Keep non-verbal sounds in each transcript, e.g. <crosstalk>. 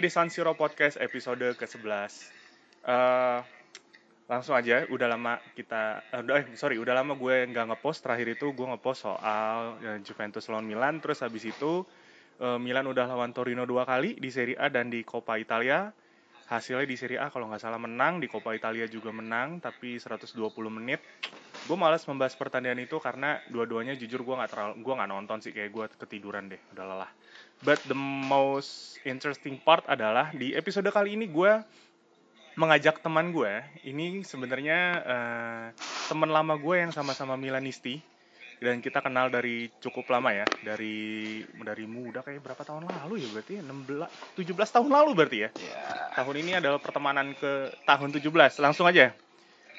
Di San Siro Podcast episode ke-11. Eh, langsung aja, udah lama kita, udah- eh, sorry, udah lama gue nggak ngepost. Terakhir itu gue ngepost soal eh, Juventus lawan Milan. Terus habis itu eh, Milan udah lawan Torino dua kali di Serie A dan di Coppa Italia. Hasilnya di Serie A kalau nggak salah menang, di Coppa Italia juga menang, tapi 120 menit. Gue malas membahas pertandingan itu karena dua-duanya jujur gue nggak terlalu, gue nggak nonton sih kayak gue ketiduran deh, udah lelah. But the most interesting part adalah di episode kali ini gue mengajak teman gue. Ini sebenarnya eh, teman lama gue yang sama-sama Milanisti dan kita kenal dari cukup lama ya, dari dari muda kayak berapa tahun lalu ya berarti ya? 16 17 tahun lalu berarti ya. Ya, Tahun ini adalah pertemanan ke tahun 17. Langsung aja.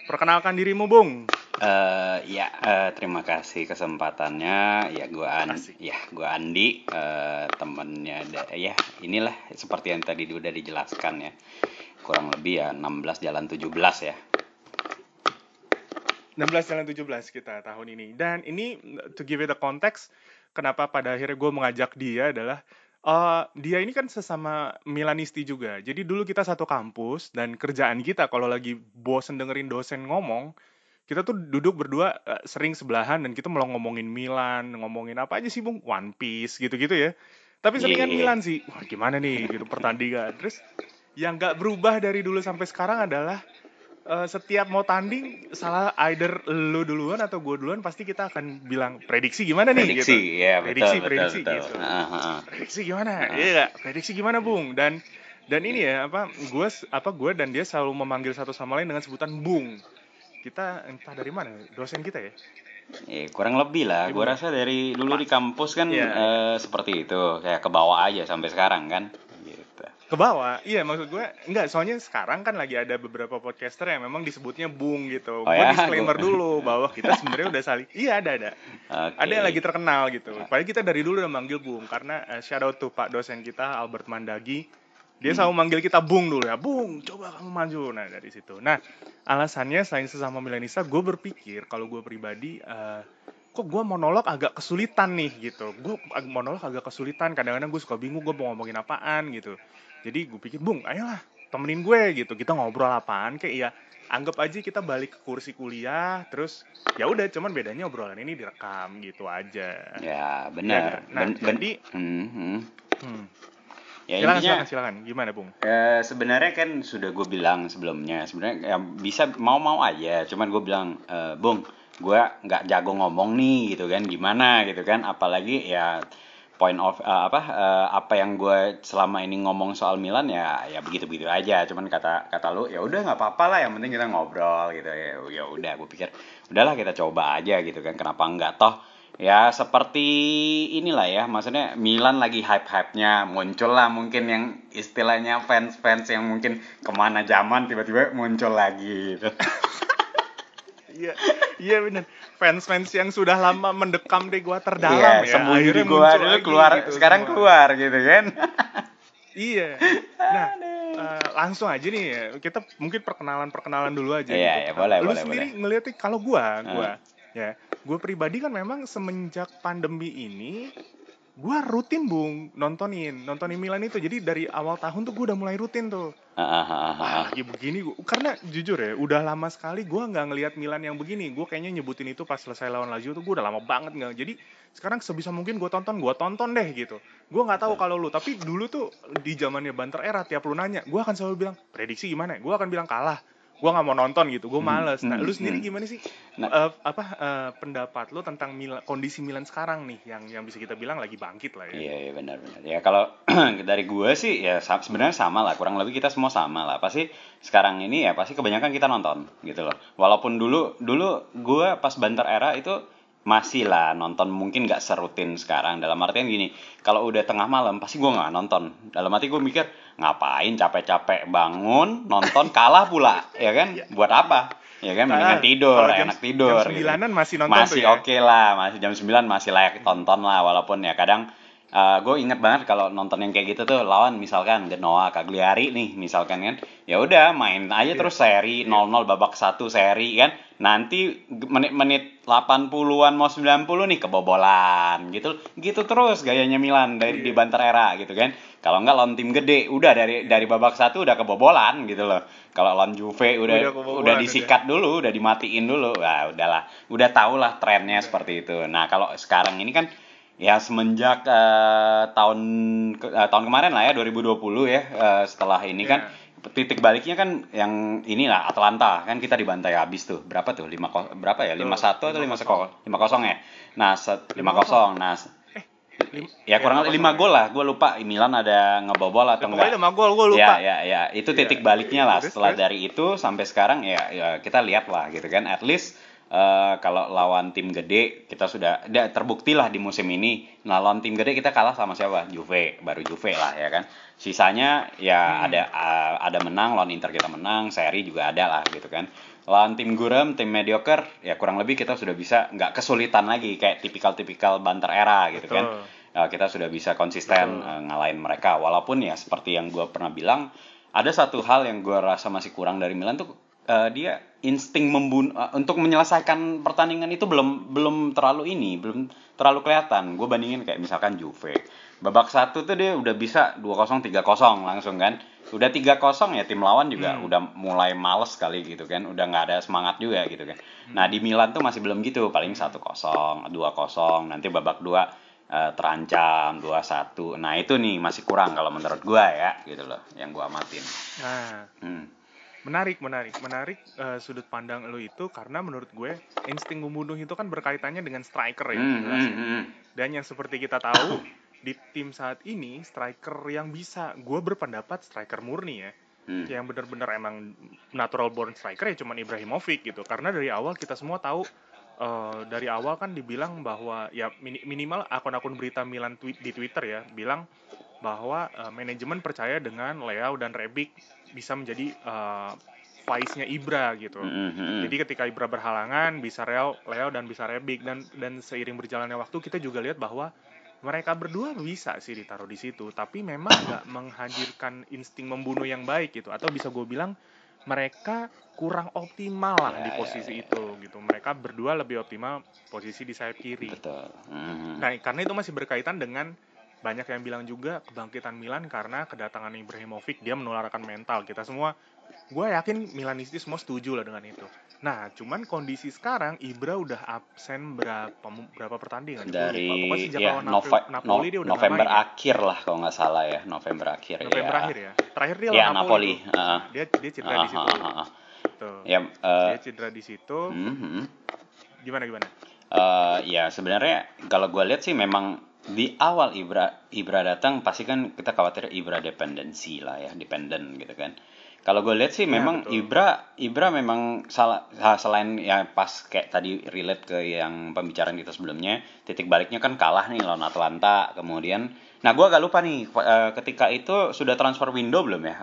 Perkenalkan dirimu, Bung. eh, ya eh, terima kasih kesempatannya. Ya, gua An, ya gua Andi, eh, temennya. da- Ya, inilah seperti yang tadi udah dijelaskan ya. Kurang lebih ya 16 jalan 17 ya. 16 jalan 17 kita tahun ini. Dan ini to give it a context, kenapa pada akhirnya gue mengajak dia adalah eh, dia ini kan sesama Milanisti juga. Jadi dulu kita satu kampus dan kerjaan kita kalau lagi bosen dengerin dosen ngomong, kita tuh duduk berdua eh, sering sebelahan dan kita malah ngomongin Milan, ngomongin apa aja sih Bung? One Piece gitu-gitu ya. Tapi seringan Iya. Milan sih. Wah, gimana nih gitu pertandingan. Terus yang nggak berubah dari dulu sampai sekarang adalah eh, setiap mau tanding salah either lu duluan atau gue duluan pasti kita akan bilang prediksi gimana nih Prediksi, gitu. ya Prediksi, betul, prediksi, betul, betul. gitu. Ah, ah, ah. Prediksi gimana? Iya? Prediksi gimana, Bung? Dan dan ini ya apa gue apa gue dan dia selalu memanggil satu sama lain dengan sebutan Bung. Kita entah dari mana dosen kita ya. Ya, kurang lebih lah. Ibu. Gua rasa dari dulu di kampus kan Iya. eh, seperti itu, kayak ke bawah aja sampai sekarang kan. Ke bawah, iya maksud gue enggak soalnya sekarang kan lagi ada beberapa podcaster yang memang disebutnya Bung gitu. Oh gue ya? disclaimer Gua- dulu bahwa kita sebenarnya udah saling <laughs> iya ada ada. Oke. Ada yang lagi terkenal gitu. Padahal kita dari dulu udah manggil Bung karena eh, shout out to Pak dosen kita Albert Mandagi. Dia Hmm. selalu manggil kita Bung dulu ya. Bung, coba kamu maju. Nah, dari situ. Nah, alasannya selain sesama Milanista, gue berpikir kalau gue pribadi eh, kok gue monolog agak kesulitan nih gitu. Gue monolog agak kesulitan. Kadang-kadang gue suka bingung gue mau ngomongin apaan gitu. Jadi gue pikir, Bung, ayolah temenin gue gitu. Kita ngobrol apaan kayak ya anggap aja kita balik ke kursi kuliah terus ya udah cuman bedanya obrolan ini direkam gitu aja. Ya, benar. Nah, Ben- ben- jadi Hmm, hmm. hmm, Ya silakan, intinya silakan silakan gimana Bung? Eh, sebenarnya kan sudah gue bilang sebelumnya sebenarnya ya bisa mau-mau aja cuman gue bilang eh, bung gue nggak jago ngomong nih gitu kan gimana gitu kan apalagi ya point of eh, apa eh, apa yang gue selama ini ngomong soal Milan ya ya begitu begitu aja cuman kata kata lu ya udah nggak apa-apa lah yang penting kita ngobrol gitu ya ya udah gue pikir udahlah kita coba aja gitu kan kenapa enggak toh ya seperti inilah ya maksudnya Milan lagi hype-hype-nya muncul lah mungkin yang istilahnya fans-fans yang mungkin ke mana zaman tiba-tiba muncul lagi gitu. <laughs> Iya, iya bener. Fans-fans yang sudah lama mendekam di gua terdalam Iya, ya. sembunyi di gua dulu keluar gitu sekarang semua. keluar gitu kan <laughs> Iya. Nah, eh, langsung aja nih ya. Kita mungkin perkenalan-perkenalan dulu aja. Iya, gitu. iya, boleh, Lu boleh, sendiri boleh. ngeliatnya kalau gua, Hmm. gua ya, gua pribadi kan memang semenjak pandemi ini gua rutin bung nontonin nontonin Milan itu. Jadi dari awal tahun tuh gua udah mulai rutin tuh. Ah, ah, ah, ah, Wah, ah. lagi begini gua, karena jujur ya udah lama sekali gua nggak ngelihat Milan yang begini. Gue kayaknya nyebutin itu pas selesai lawan Lazio tuh gue udah lama banget nggak. Jadi sekarang sebisa mungkin gue tonton gue tonton deh gitu. Gue nggak tahu kalau lu tapi dulu tuh di zamannya banter era tiap lu nanya gue akan selalu bilang prediksi gimana? Gue akan bilang kalah gue nggak mau nonton gitu gue Hmm, males nah hmm, lu sendiri hmm. gimana sih Nah. Eh, apa eh, pendapat lu tentang Milan, kondisi Milan sekarang nih yang yang bisa kita bilang lagi bangkit lah ya Iya, iya benar benar. Ya kalau <clears throat> dari gue sih ya sebenarnya sama lah, kurang lebih kita semua sama lah. Pasti sekarang ini ya pasti kebanyakan kita nonton gitu loh. Walaupun dulu dulu gue pas banter era itu masih lah nonton. Mungkin nggak serutin sekarang. Dalam artian gini kalau udah tengah malam pasti gue nggak nonton. Dalam hati gue mikir ngapain capek-capek bangun nonton <laughs> kalah pula ya kan? Buat apa? Ya kan? Mendingan tidur jam- enak tidur jam gitu. sembilanan masih nonton masih ya. oke lah masih jam 9 masih layak tonton lah walaupun ya kadang gue inget banget kalau nonton yang kayak gitu tuh lawan misalkan Genoa Cagliari nih misalkan kan. Ya udah main aja Iya. terus seri 0-0 babak satu seri kan. Nanti menit-menit 80-an mau 90 nih kebobolan gitu. Gitu terus gayanya Milan dari di Iya. banter era gitu kan. Kalau nggak lawan tim gede udah dari dari babak satu udah kebobolan gitu loh. Kalau lawan Juve udah Udah udah, kebobolan, disikat dulu udah dimatiin dulu. Wah udahlah. Udah tau lah trennya seperti itu. Nah kalau sekarang ini kan ya semenjak eh, tahun ke- eh, tahun kemarin lah ya 2020 ya eh, setelah ini kan titik baliknya kan yang inilah Atlanta kan kita dibantai habis tuh berapa tuh lima berapa ya lima satu atau lima 5-0. sekol lima kosong ya nah lima 5-0. kosong nah Lim- ya kurang lebih lima 5-0 gol lah gue lupa Milan ada ngebobol Ya, atau pokoknya enggak 5 gol gue lupa. Ya, ya, ya. Itu Iya. titik baliknya lah. Setelah dari itu sampai sekarang ya, ya kita lihat lah gitu kan. At least eh, kalau lawan tim gede kita sudah da- terbukti lah di musim ini. Nah lawan tim gede kita kalah sama siapa? Juve, baru Juve lah ya kan. Sisanya ya Hmm. ada eh, ada menang, lawan Inter kita menang, seri juga ada lah gitu kan. Lawan tim gurem, tim mediocre, ya kurang lebih kita sudah bisa nggak kesulitan lagi kayak tipikal-tipikal banter era gitu kan Betul. uh, kita sudah bisa konsisten Betul. uh, ngalahin mereka walaupun ya seperti yang gue pernah bilang ada satu hal yang gue rasa masih kurang dari Milan tuh uh, dia insting membunuh untuk menyelesaikan pertandingan itu belum belum terlalu ini belum terlalu kelihatan. Gue bandingin kayak misalkan Juve. Babak satu tuh dia udah bisa 2-0 3-0 langsung kan. Udah 3-0 ya tim lawan juga Hmm. udah mulai males kali gitu kan. Udah nggak ada semangat juga gitu kan. Nah di Milan tuh masih belum gitu. Paling 1-0 2-0 nanti babak dua eh, terancam 2-1 nah itu nih masih kurang kalau menurut gua ya gitu loh yang gua amatin. Nah, hmm. Menarik, menarik, menarik eh, sudut pandang lo itu karena menurut gue insting membunuh itu kan berkaitannya dengan striker ya. Hmm, jelas hmm, ya. hmm. Dan yang seperti kita tahu di tim saat ini striker yang bisa, gue berpendapat striker murni ya. Hmm. yang benar-benar emang natural born striker ya cuman Ibrahimovic gitu karena dari awal kita semua tahu eh, dari awal kan dibilang bahwa ya mini- minimal akun-akun berita Milan tweet di Twitter ya bilang bahwa eh, manajemen percaya dengan Leo dan Rebic bisa menjadi eh, vice-nya Ibra gitu. Hmm, hmm, hmm. Jadi ketika Ibra berhalangan bisa Leo, Leo dan bisa Rebic dan dan seiring berjalannya waktu kita juga lihat bahwa mereka berdua bisa sih ditaruh di situ, tapi memang nggak menghadirkan insting membunuh yang baik gitu, atau bisa gue bilang mereka kurang optimal lah Ya, di ya, posisi ya. itu gitu. Mereka berdua lebih optimal posisi di sayap kiri. betul Hmm. Nah, karena itu masih berkaitan dengan banyak yang bilang juga kebangkitan Milan karena kedatangan Ibrahimovic dia menularkan mental kita semua. Gue yakin Milanisti semua setuju lah dengan itu. Nah, cuman kondisi sekarang Ibra udah absen berapa berapa pertandingan? Lupa. dari sejak ya Nove- Napoli, Napoli dia No- udah November main akhir lah kalau nggak salah ya November akhir November ya akhir ya. Terakhir dia Ya, Napoli. Heeh. Dia dia cedera di Ah, situ. ah, ah. Tuh. ya eh, Dia cedera di situ. hmm, hmm. Gimana gimana? Eh, ya sebenarnya kalau gue lihat sih memang di awal Ibra Ibra datang pasti kan kita khawatir Ibra dependensi lah ya dependen gitu kan kalau gue lihat sih Ya, memang betul. Ibra Ibra memang salah selain ya pas kayak tadi relate ke yang pembicaraan kita sebelumnya titik baliknya kan kalah nih lawan Atlanta kemudian nah gue agak lupa nih eh, ketika itu sudah transfer window belum ya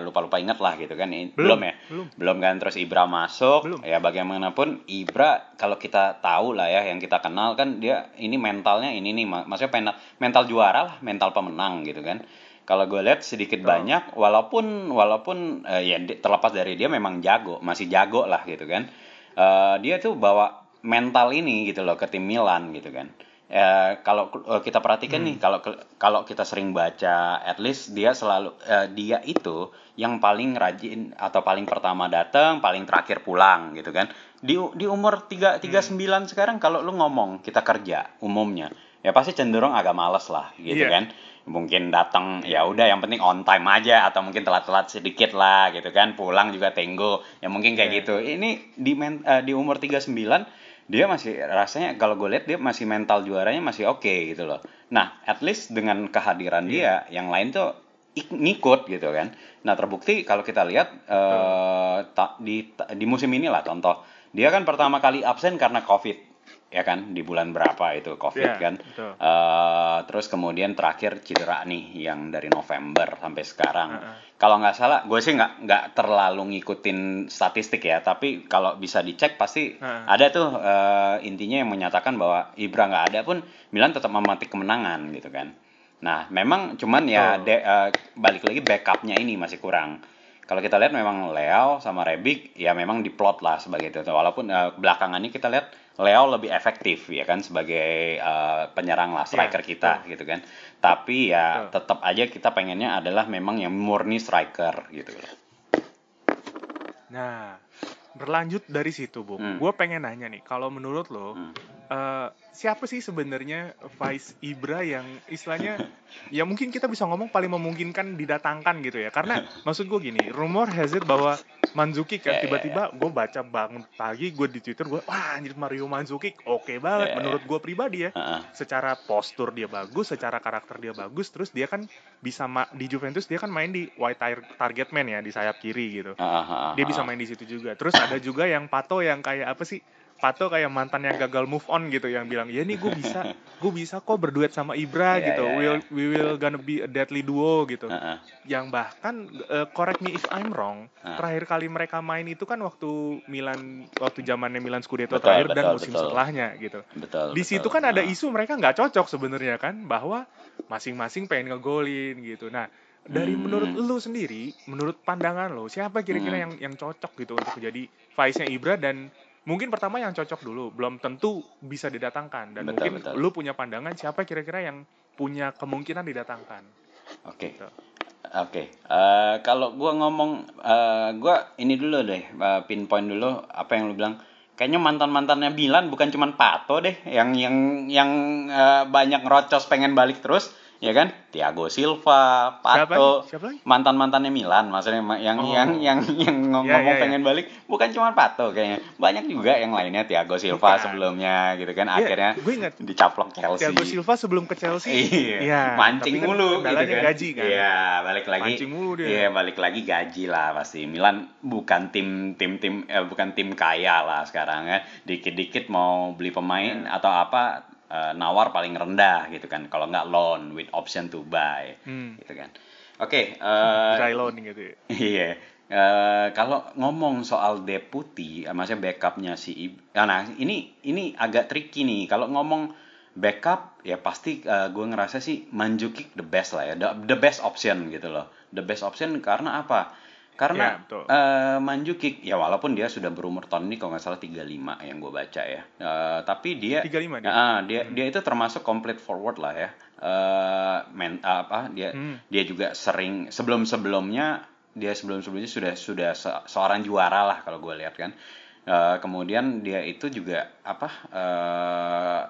lupa lupa ingat lah gitu kan Belum, belum ya belum. belum kan terus Ibra masuk Belum. ya bagaimanapun Ibra kalau kita tahu lah ya yang kita kenal kan dia ini mentalnya ini nih mak- maksudnya mental mental juara lah mental pemenang gitu kan kalau gue lihat sedikit Betul. banyak walaupun walaupun eh, ya terlepas dari dia memang jago masih jago lah gitu kan. Eh, dia tuh bawa mental ini gitu loh ke tim Milan gitu kan. Eh, kalau eh, kita perhatikan nih kalau kalau kita sering baca at least dia selalu eh, dia itu yang paling rajin atau paling pertama datang paling terakhir pulang gitu kan. Di di umur 3 39 sekarang kalau lu ngomong kita kerja umumnya ya pasti cenderung agak males lah gitu Iya. kan. Mungkin datang ya udah yang penting on time aja atau mungkin telat-telat sedikit lah gitu kan. Pulang juga tenggo ya mungkin kayak Iya. gitu. Ini di men- eh, di umur 39 dia masih rasanya kalau gue lihat dia masih mental juaranya masih oke gitu loh. Nah at least dengan kehadiran dia yang lain tuh ik- ngikut gitu kan. Nah terbukti kalau kita lihat eh, ta- di ta- di musim inilah contoh. Dia kan pertama kali absen karena covid ya kan di bulan berapa itu covid Iya, kan betul. Eh, terus kemudian terakhir cedera nih yang dari November sampai sekarang. Heeh. Kalau nggak salah, gue sih nggak nggak terlalu ngikutin statistik ya, tapi kalau bisa dicek pasti Heeh. ada tuh eh, intinya yang menyatakan bahwa Ibra nggak ada pun Milan tetap memetik kemenangan gitu kan. Nah, memang cuman ya Betul. de- eh, balik lagi backupnya ini masih kurang. Kalau kita lihat memang Leo sama Rebic ya memang diplot lah sebagai itu. Walaupun belakangan ini kita lihat Leo lebih efektif ya kan sebagai eh, penyerang lah striker Iya, kita gitu kan. Tapi ya Betul. tetap aja kita pengennya adalah memang yang murni striker gitu. Nah, berlanjut dari situ, Bung. Hmm. Gue pengen nanya nih, kalau menurut lo, Hmm. eh, siapa sih sebenarnya Vice Ibra yang istilahnya, <laughs> ya mungkin kita bisa ngomong paling memungkinkan didatangkan gitu ya? Karena maksud gue gini, rumor has it bahwa Manzukic Ya, ya, kan tiba-tiba gue baca bangun pagi gue di Twitter gue, wah anjir Mario Manzukic oke banget Ya, ya. menurut gue pribadi ya. Heeh. Secara postur dia bagus, secara karakter dia bagus, terus dia kan bisa ma- di Juventus dia kan main di wide tar- target man ya di sayap kiri gitu Heeh, heeh, dia bisa main di situ juga. Terus ada juga yang Pato yang kayak apa sih? Pato kayak mantan yang gagal move on gitu yang bilang ya nih gue bisa gue bisa kok berduet sama Ibra Iya, gitu iya, will we will gonna be a deadly duo gitu Heeh. yang bahkan eh, correct me if I'm wrong Ah. terakhir kali mereka main itu kan waktu Milan waktu zamannya Milan Scudetto Betul, terakhir dan betul, musim betul. setelahnya gitu Betul. di betul. situ kan ada isu mereka nggak cocok sebenarnya kan bahwa masing-masing pengen ngegolin gitu nah dari Hmm. menurut lu sendiri menurut pandangan lo siapa kira-kira Hmm. yang yang cocok gitu untuk jadi vice-nya Ibra dan mungkin pertama yang cocok dulu belum tentu bisa didatangkan dan Betul, mungkin betul. lu punya pandangan siapa kira-kira yang punya kemungkinan didatangkan Oke. gitu. Oke, eh, kalau gua ngomong, eh, gua ini dulu deh, eh, pinpoint dulu apa yang lu bilang. Kayaknya mantan mantannya Milan bukan cuman Pato deh, yang yang yang eh, banyak ngerocos pengen balik terus, ya kan? Thiago Silva, Pato, lagi? siapa lagi mantan mantannya Milan, maksudnya ma- yang Oh. yang yang yang <laughs> Ya, ngomong ya, ya. pengen balik, bukan cuman Pato kayaknya, banyak juga yang lainnya Thiago Silva Bukan. sebelumnya, gitu kan? Iya, Akhirnya gue ingat dicaplok Chelsea. Thiago Silva sebelum ke Chelsea Iya, mancing tapi kan mulu gitu kan. gaji kan Iya, balik lagi. mancing mulu dia Iya, balik lagi gaji lah pasti. Milan bukan tim tim tim eh, bukan tim kaya lah sekarang ya. Dikit-dikit mau beli pemain Iya. atau apa eh, nawar paling rendah gitu kan. Kalau nggak loan with option to buy hmm. gitu kan. Oke, eh, dry loan gitu ya. <laughs> Iya. Eh, kalau ngomong soal deputi, maksudnya backupnya si ah, nah ini ini agak tricky nih. Kalau ngomong backup, ya pasti gue ngerasa sih Manjukic the best lah ya, the, the best option gitu loh. The best option karena apa? Ya, Karena betul. eh, Manjukic ya walaupun dia sudah berumur tahun ini kalau nggak salah 35 yang gue baca ya. Eh, tapi dia 35 dia Ah, dia dia itu termasuk complete forward lah ya. Eh men, apa dia Hmm. dia juga sering sebelum sebelumnya dia sebelum sebelumnya sudah sudah se- seorang juara lah kalau gue lihat kan. Eh, kemudian dia itu juga apa eh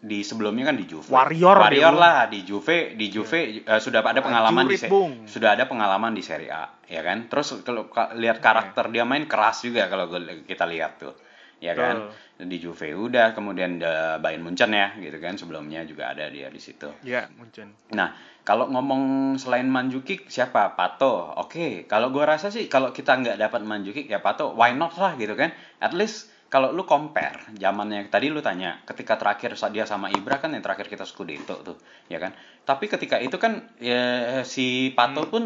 di sebelumnya kan di Juve. Warrior Warrior lah di Juve di Juve eh, sudah ada pengalaman di Bung. sudah ada pengalaman di Serie A ya kan. Terus kalau ka- lihat karakter dia main keras juga kalau kita lihat tuh. Ya kan? Di Juve udah, kemudian the Bayern Munchen ya gitu kan sebelumnya juga ada dia di situ. ya mungkin Nah, kalau ngomong selain Manjukic siapa? Pato. Oke, kalau gua rasa sih kalau kita nggak dapat Manjukic ya Pato, why not lah gitu kan? At least kalau lu compare zamannya tadi lu tanya ketika terakhir dia sama Ibra kan yang terakhir kita Scudetto tuh, ya kan? Tapi ketika itu kan ya, si Pato Hmm. pun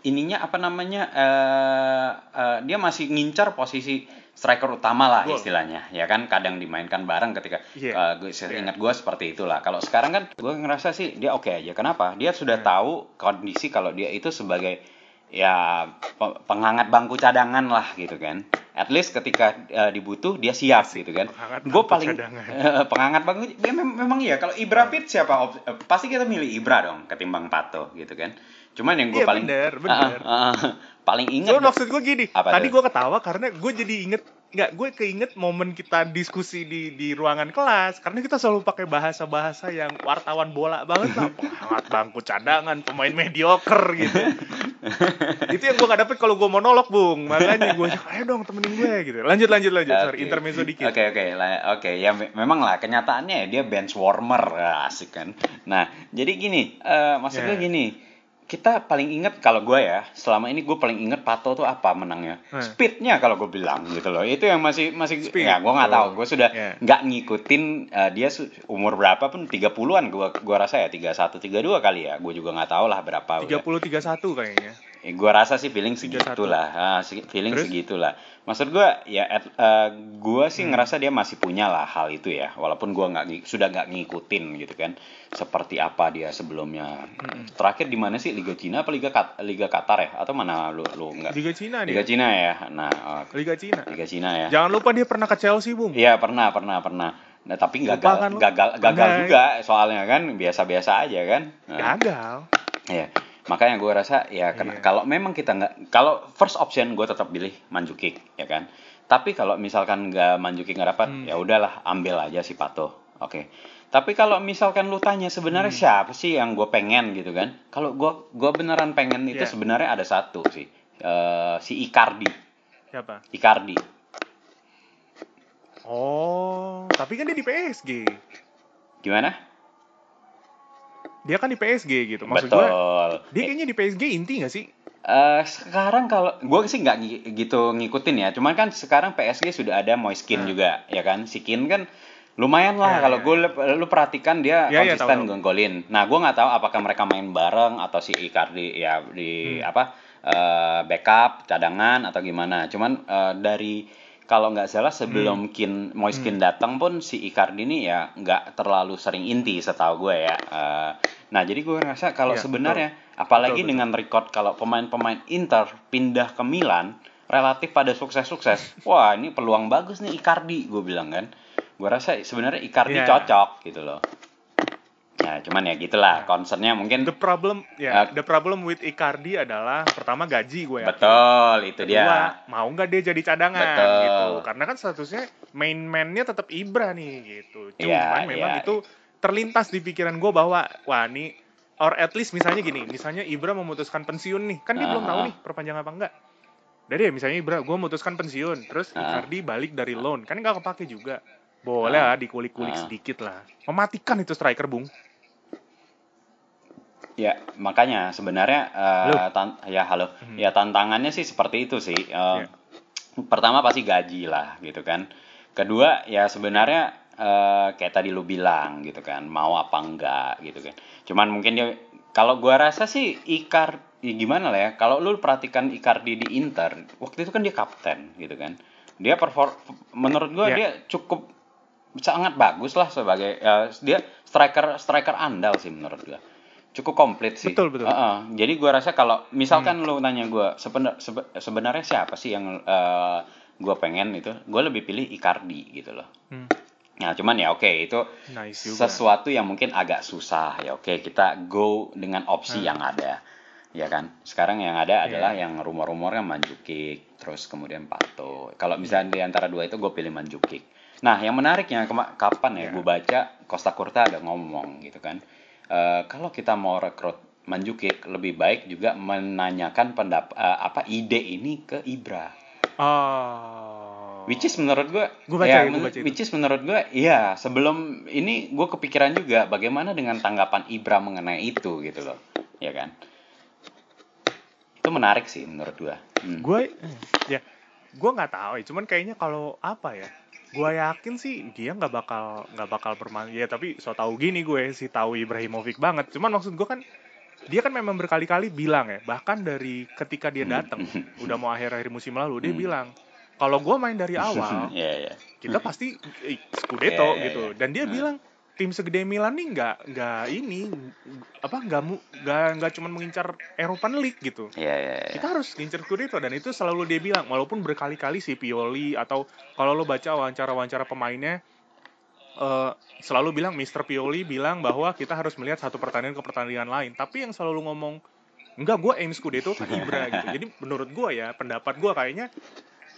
ininya apa namanya eh eh, dia masih ngincar posisi striker utama lah Gol. istilahnya ya kan kadang dimainkan bareng ketika Iya. eh, gue Iya. ingat gue seperti itulah kalau sekarang kan gue ngerasa sih dia oke aja kenapa dia sudah Hmm. tahu kondisi kalau dia itu sebagai ya pe- penghangat bangku cadangan lah gitu kan at least ketika eh, dibutuh dia siap gitu kan gue paling cadangan. <laughs> eh, penghangat bangku ya, mem- memang iya kalau Ibra Pit siapa op- eh, pasti kita milih Ibra dong ketimbang Pato gitu kan cuman yang gue Iya, paling bener, <laughs> bener. Ah, ah, ah. paling ingat Cuma maksud gue gini, Apa tadi gue ketawa karena gue jadi inget nggak gue keinget momen kita diskusi di di ruangan kelas karena kita selalu pakai bahasa-bahasa yang wartawan bola banget lah. <laughs> Penghangat bangku cadangan pemain mediocre gitu. Itu yang gue nggak dapet kalau gue monolog bung. Makanya gue ayo dong temenin gue gitu. Lanjut lanjut lanjut. Sorry Oke. intermezzo dikit. Oke oke lah- oke. Ya me- memang lah kenyataannya ya dia bench warmer. Ah, asik kan. Nah jadi gini eh maksud gue Ya. gini kita paling inget kalau gue ya selama ini gue paling inget Pato tuh apa menangnya? Hmm. speednya kalau gue bilang gitu loh. Itu yang masih masih Speed, ya gue nggak tahu. Gue sudah Ya. nggak ngikutin eh, dia umur berapa pun 30-an gue gua rasa ya 31 32 kali ya. Gue juga nggak tahu lah berapa tiga udah. puluh tiga satu kayaknya Eh, gua rasa sih feeling 3-1. segitulah. Ah, si- feeling Terus? segitulah. Maksud gua ya at- eh, gua sih Hmm. ngerasa dia masih punya lah hal itu ya. Walaupun gua nggak sudah nggak ngikutin gitu kan. Seperti apa dia sebelumnya. Mm-mm. Terakhir di mana sih Liga Cina apa Liga Kat- Liga Qatar ya? Atau mana lu lu nggak? Liga Cina Liga dia. Cina ya. Nah, oh, Liga Cina. Liga Cina ya. Jangan lupa dia pernah ke Chelsea, Bung. Iya pernah pernah pernah. Nah tapi Lupa gagal kan gagal gagal juga soalnya kan biasa-biasa aja kan. Nah, Gagal. Iya. Makanya gue rasa ya Iya. kalau memang kita nggak kalau first option gue tetap pilih Manjukik ya kan. Tapi kalau misalkan nggak Manjukik nggak dapat Hmm. ya udahlah ambil aja si Pato. Oke. Tapi kalau misalkan lu tanya sebenarnya Hmm. siapa sih yang gue pengen gitu kan? Kalau gue gua beneran pengen itu Iya. sebenarnya ada satu sih. Eh, si Icardi. Siapa? Icardi. Oh, tapi kan dia di PSG. Gimana? Dia kan di PSG gitu. Maksud gue, dia kayaknya di PSG inti gak sih? Eh, sekarang kalau gue sih nggak gitu ngikutin ya, cuman kan sekarang PSG sudah ada Moiskin Hmm. juga, ya kan? Si Kin kan lumayan lah Ya, kalau ya. gue lu perhatikan dia Ya, ya, konsisten tahu. ngonggolin. Nah, gue nggak tahu apakah mereka main bareng atau si Icardi ya di Hmm. apa eh, backup cadangan atau gimana. Cuman eh, dari kalau nggak salah sebelum Kin Moiskin Hmm. datang pun si Icardi ini ya nggak terlalu sering inti setahu gue ya. Eh, nah jadi gue rasa kalau Iya, sebenarnya apalagi Betul, betul. dengan record kalau pemain-pemain Inter pindah ke Milan relatif pada sukses-sukses, <laughs> wah ini peluang bagus nih Icardi gue bilang kan. Gue rasa sebenarnya Icardi Iya. cocok gitu loh. Ya cuman ya gitulah concernnya mungkin The problem, ya, Eh, the problem with Icardi adalah pertama gaji gue ya. betul itu Kedua, dia. mau nggak dia jadi cadangan Betul. gitu. Karena kan statusnya main man-nya tetap Ibra nih gitu. Cuman memang iya. itu terlintas di pikiran gue bahwa wah ini or at least misalnya gini, misalnya Ibra memutuskan pensiun nih, kan dia belum tahu Ah. nih perpanjang apa enggak. Dari ya misalnya Ibra, gue memutuskan pensiun, terus Ah. Icardi balik dari loan, kan nggak kepake juga. Boleh Ah. lah dikulik-kulik sedikit lah. Mematikan itu striker, Bung. Ya, makanya sebenarnya eh, tan- ya halo. Hmm. Ya tantangannya sih seperti itu sih. Eh, Ya. Pertama pasti gaji lah gitu kan. Kedua ya sebenarnya eh, kayak tadi lu bilang gitu kan, mau apa enggak gitu kan. Cuman mungkin dia kalau gua rasa sih Ikar ya gimana lah ya. Kalau lu perhatikan Icardi di Inter, waktu itu kan dia kapten gitu kan. Dia perform menurut gua Ya. dia cukup sangat bagus lah sebagai eh, dia striker striker andal sih menurut gua cukup komplit sih. Betul, betul. Heeh. Jadi gua rasa kalau misalkan lu nanya gua sebenar sebe- sebenarnya siapa sih yang eh, gua pengen itu, gua lebih pilih Icardi gitu loh. Hmm. Nah, cuman ya oke itu Nice juga. sesuatu yang mungkin agak susah ya. Oke, kita go dengan opsi Hmm. yang ada. Ya kan? Sekarang yang ada Iya. adalah yang rumor-rumornya Manjukik, terus kemudian Pato. Kalau misalnya di antara dua itu gue pilih Manjukik. Nah, yang menariknya kapan ya Iya. gue baca Costa Curta ada ngomong gitu kan. Eh, kalau kita mau rekrut Manjukik lebih baik juga menanyakan pendap eh, apa ide ini ke Ibra. Oh. Which is menurut gue, Gua baca ya, ya, gua men- baca itu. which is menurut gue, iya sebelum ini gue kepikiran juga bagaimana dengan tanggapan Ibra mengenai itu gitu loh, ya kan? Itu menarik sih menurut gue. Hmm. gue ya gue nggak tahu ya cuman kayaknya kalau apa ya gue yakin sih dia nggak bakal nggak bakal bermain ya tapi so tahu gini gue sih tahu Ibrahimovic banget cuman maksud gue kan dia kan memang berkali-kali bilang ya bahkan dari ketika dia datang <laughs> udah mau akhir-akhir musim lalu dia Hmm. bilang kalau gue main dari <laughs> awal Iya iya. kita pasti eh, Scudetto Iya, iya, gitu iya. dan dia Hmm. bilang tim segede Milan nih nggak nggak ini apa nggak nggak nggak cuma mengincar European League gitu Iya iya. iya. kita harus ngincer Scudetto dan itu selalu dia bilang walaupun berkali-kali si Pioli atau kalau lo baca wawancara-wawancara pemainnya eh, selalu bilang Mr. Pioli bilang bahwa kita harus melihat satu pertandingan ke pertandingan lain tapi yang selalu ngomong enggak gue aim Scudetto ke Ibra gitu <laughs> jadi menurut gue ya pendapat gue kayaknya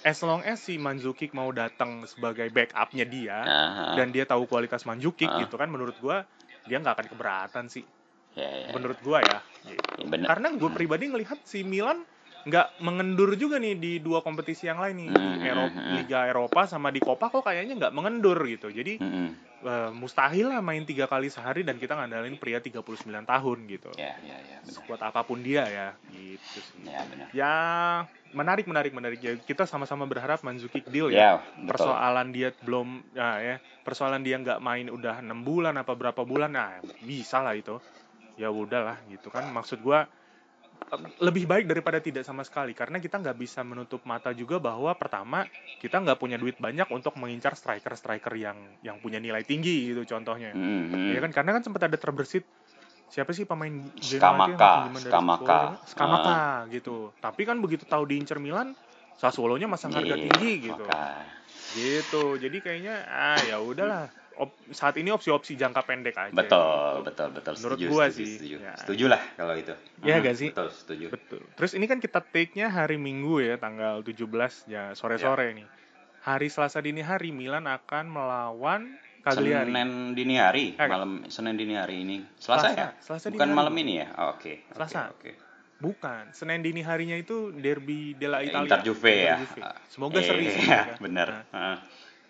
as long as si Mandzukic mau datang sebagai backupnya dia Aha. dan dia tahu kualitas Mandzukic Ah. gitu kan menurut gua dia nggak akan keberatan sih Iya iya. menurut gua ya gitu. Bener. karena gue Hmm. pribadi ngelihat si Milan nggak mengendur juga nih di dua kompetisi yang lain nih di Hmm, Eropa, hmm, hmm. Liga Eropa sama di Copa kok kayaknya nggak mengendur gitu jadi eh, mustahil lah main tiga kali sehari dan kita ngandalin pria 39 tahun gitu iya iya. bener. sekuat apa pun dia ya gitu sih Iya benar. ya menarik menarik menarik ya kita sama-sama berharap Mandzukic deal ya Iya betul. persoalan dia belum ya, ya persoalan dia nggak main udah enam bulan apa berapa bulan nah bisa lah itu ya udahlah gitu kan maksud gua eh, lebih baik daripada tidak sama sekali. Karena kita nggak bisa menutup mata juga bahwa pertama kita nggak punya duit banyak untuk mengincar striker striker yang yang punya nilai tinggi gitu contohnya. Mhm. ya kan? Karena kan sempat ada terbersit siapa sih pemain itu yang Skamaka, Skamaka. Skamaka gitu. Tapi kan begitu tahu diincar Milan Sassuolo-nya masang harga Iya, tinggi gitu. maka- gitu. Jadi kayaknya ah ya udahlah Op- saat ini opsi-opsi jangka pendek aja Betul, betul, betul. Menurut setuju, gua setuju, sih, Setuju. ya. Setuju lah kalau itu. Iya Mhm, gak sih? Betul, setuju. Betul. Terus ini kan kita take-nya hari Minggu ya, tanggal 17 ya sore-sore nih. Hari Selasa dini hari Milan akan melawan Cagliari. Senin dini hari, Eh, malam Senin dini hari ini. Selasa, Selasa, ya? Selasa dini Bukan hari. malam ini ya? Oh, Oke. oke, Selasa. Oke. Bukan, Senin dini harinya itu derby della Italia. Inter Juve ya. Inter Juve. Semoga seri Eh, sih. iya, bener. Nah,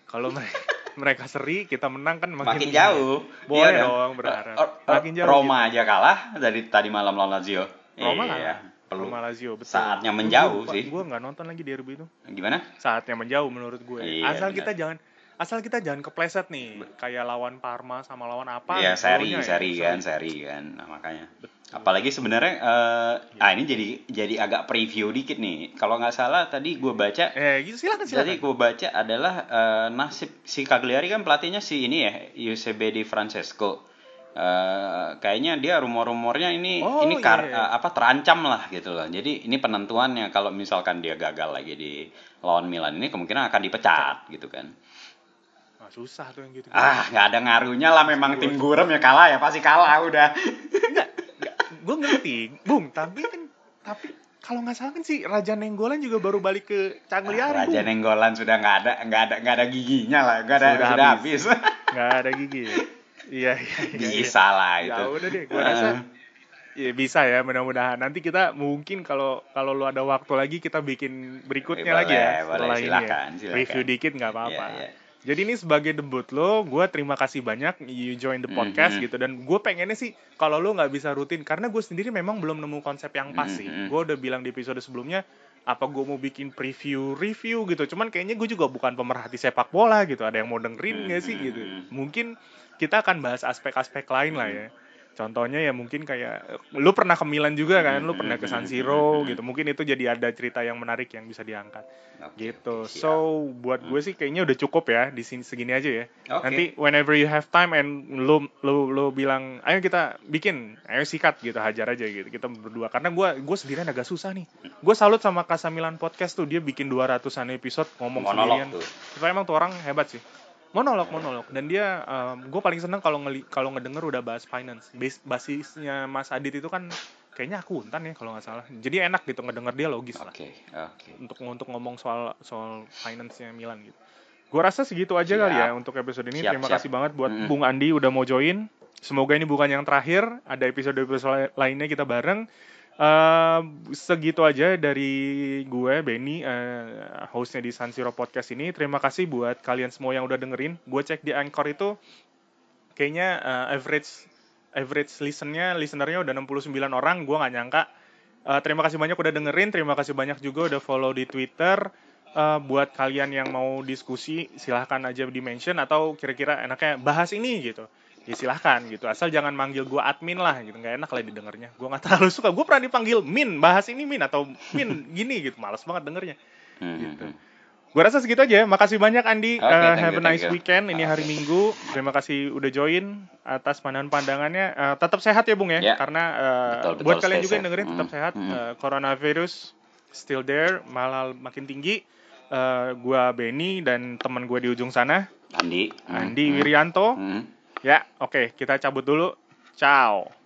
kalau mereka, mereka seri, kita menang kan makin, Makin jauh. Boleh Iya dong, berharap. Makin jauh Roma aja kalah dari tadi malam lawan Lazio. Roma iya, kalah. Perlu. Roma Lazio, betul. Saatnya menjauh Gua- sih. Gua nggak nonton lagi derby itu. Gimana? Saatnya menjauh menurut gue. Iya, asal benar. kita jangan asal kita jangan kepleset nih kayak lawan Parma sama lawan apa Iya, gitu, seri, ya, seri kan, seri kan. Nah, makanya. Apalagi sebenarnya eh ah ini jadi jadi agak preview dikit nih. Kalau nggak salah tadi gue baca Eh, gitu silakan silakan. Jadi gue baca adalah eh, nasib si Cagliari kan pelatihnya si ini ya, Giuseppe Di Francesco. Eh, kayaknya dia rumor-rumornya ini Oh, ini iya, kar- iya. eh, apa terancam lah gitu loh. Jadi ini penentuannya kalau misalkan dia gagal lagi di lawan Milan ini kemungkinan akan dipecat gitu kan. Ah, susah tuh yang gitu. Ah, nggak ada ngaruhnya lah memang tim gurem ya kalah ya pasti kalah udah. gue ngerti, Bung, tapi kan tapi kalau nggak salah kan si Raja Nenggolan juga baru balik ke Cagliari, Raja Bung. Nenggolan sudah nggak ada nggak ada nggak ada giginya lah, nggak ada Sudah sudah, habis. Nggak ada gigi. ya? Iya, iya, iya. iya. Bisa lah Ya itu. udah deh, gue rasa ya bisa ya mudah-mudahan nanti kita mungkin kalau kalau lu ada waktu lagi kita bikin berikutnya Eh, lagi ya boleh, boleh, setelah ini ya. silakan, silakan. review dikit nggak apa-apa Iya, iya. Jadi ini sebagai debut lo gue terima kasih banyak you join the podcast Mhm. gitu. Dan gue pengennya sih kalau lo nggak bisa rutin karena gue sendiri memang belum nemu konsep yang pas sih. Mhm. gue udah bilang di episode sebelumnya apa gue mau bikin preview review gitu. Cuman kayaknya gue juga bukan pemerhati sepak bola gitu. Ada yang mau dengerin nggak sih gitu. Mungkin kita akan bahas aspek-aspek lain lah ya contohnya ya mungkin kayak lu pernah ke Milan juga kan? Lu pernah ke San Siro gitu. Mungkin itu jadi ada cerita yang menarik yang bisa diangkat. Oke, gitu. siap. so buat gue sih kayaknya udah cukup ya di sini segini aja ya. Oke. nanti whenever you have time and lu lu lu bilang ayo kita bikin ayo sikat gitu hajar aja gitu kita berdua. Karena gue gue sendirian agak susah nih. Gue salut sama Kasamilan podcast tuh dia bikin 200an episode ngomong monolog sendirian. tuh. Tapi emang tuh orang hebat sih. Monolog, monolog. Dan dia, gue paling seneng kalau ngeli kalau ngedenger udah bahas finance. Bas basisnya Mas Adit itu kan kayaknya akuntan ya kalau nggak salah. Jadi enak gitu ngedenger dia logis lah Oke, oke. untuk untuk ngomong soal soal finance-nya Milan gitu. Gue rasa segitu aja kali ya Siap. untuk episode ini. Siap, Terima siap. kasih banget buat Mm-mm. Bung Andi udah mau join. Semoga ini bukan yang terakhir. Ada episode-episode lainnya kita bareng. Eh, segitu aja dari gue Benny eh, hostnya di San Siro Podcast ini. Terima kasih buat kalian semua yang udah dengerin. Gue cek di Anchor itu kayaknya eh, average average listennya listenernya udah 69 orang. Gue nggak nyangka. Eh, terima kasih banyak udah dengerin. Terima kasih banyak juga udah follow di Twitter. Eh, buat kalian yang mau diskusi silahkan aja di mention atau kira-kira enaknya bahas ini gitu ya silahkan gitu asal jangan manggil gue admin lah gitu nggak enak lah didengarnya gue nggak terlalu suka gue pernah dipanggil min bahas ini min atau min <laughs> gini gitu males banget dengernya Hmm, Gitu. hmm, gue rasa segitu aja makasih banyak Andi Oke, Eh, thank have you, a nice you. weekend ini hari. Minggu terima kasih udah join atas pandangan-pandangannya Eh, tetap sehat ya Bung ya Ya. karena eh, Betul, betul, buat kalian juga yang dengerin tetap Mm, sehat mm. Eh, coronavirus still there malah makin tinggi Eh, gua Benny dan teman gue di ujung sana Andi. Hmm, Andi hmm, Wirianto hmm. Ya oke kita cabut dulu. Ciao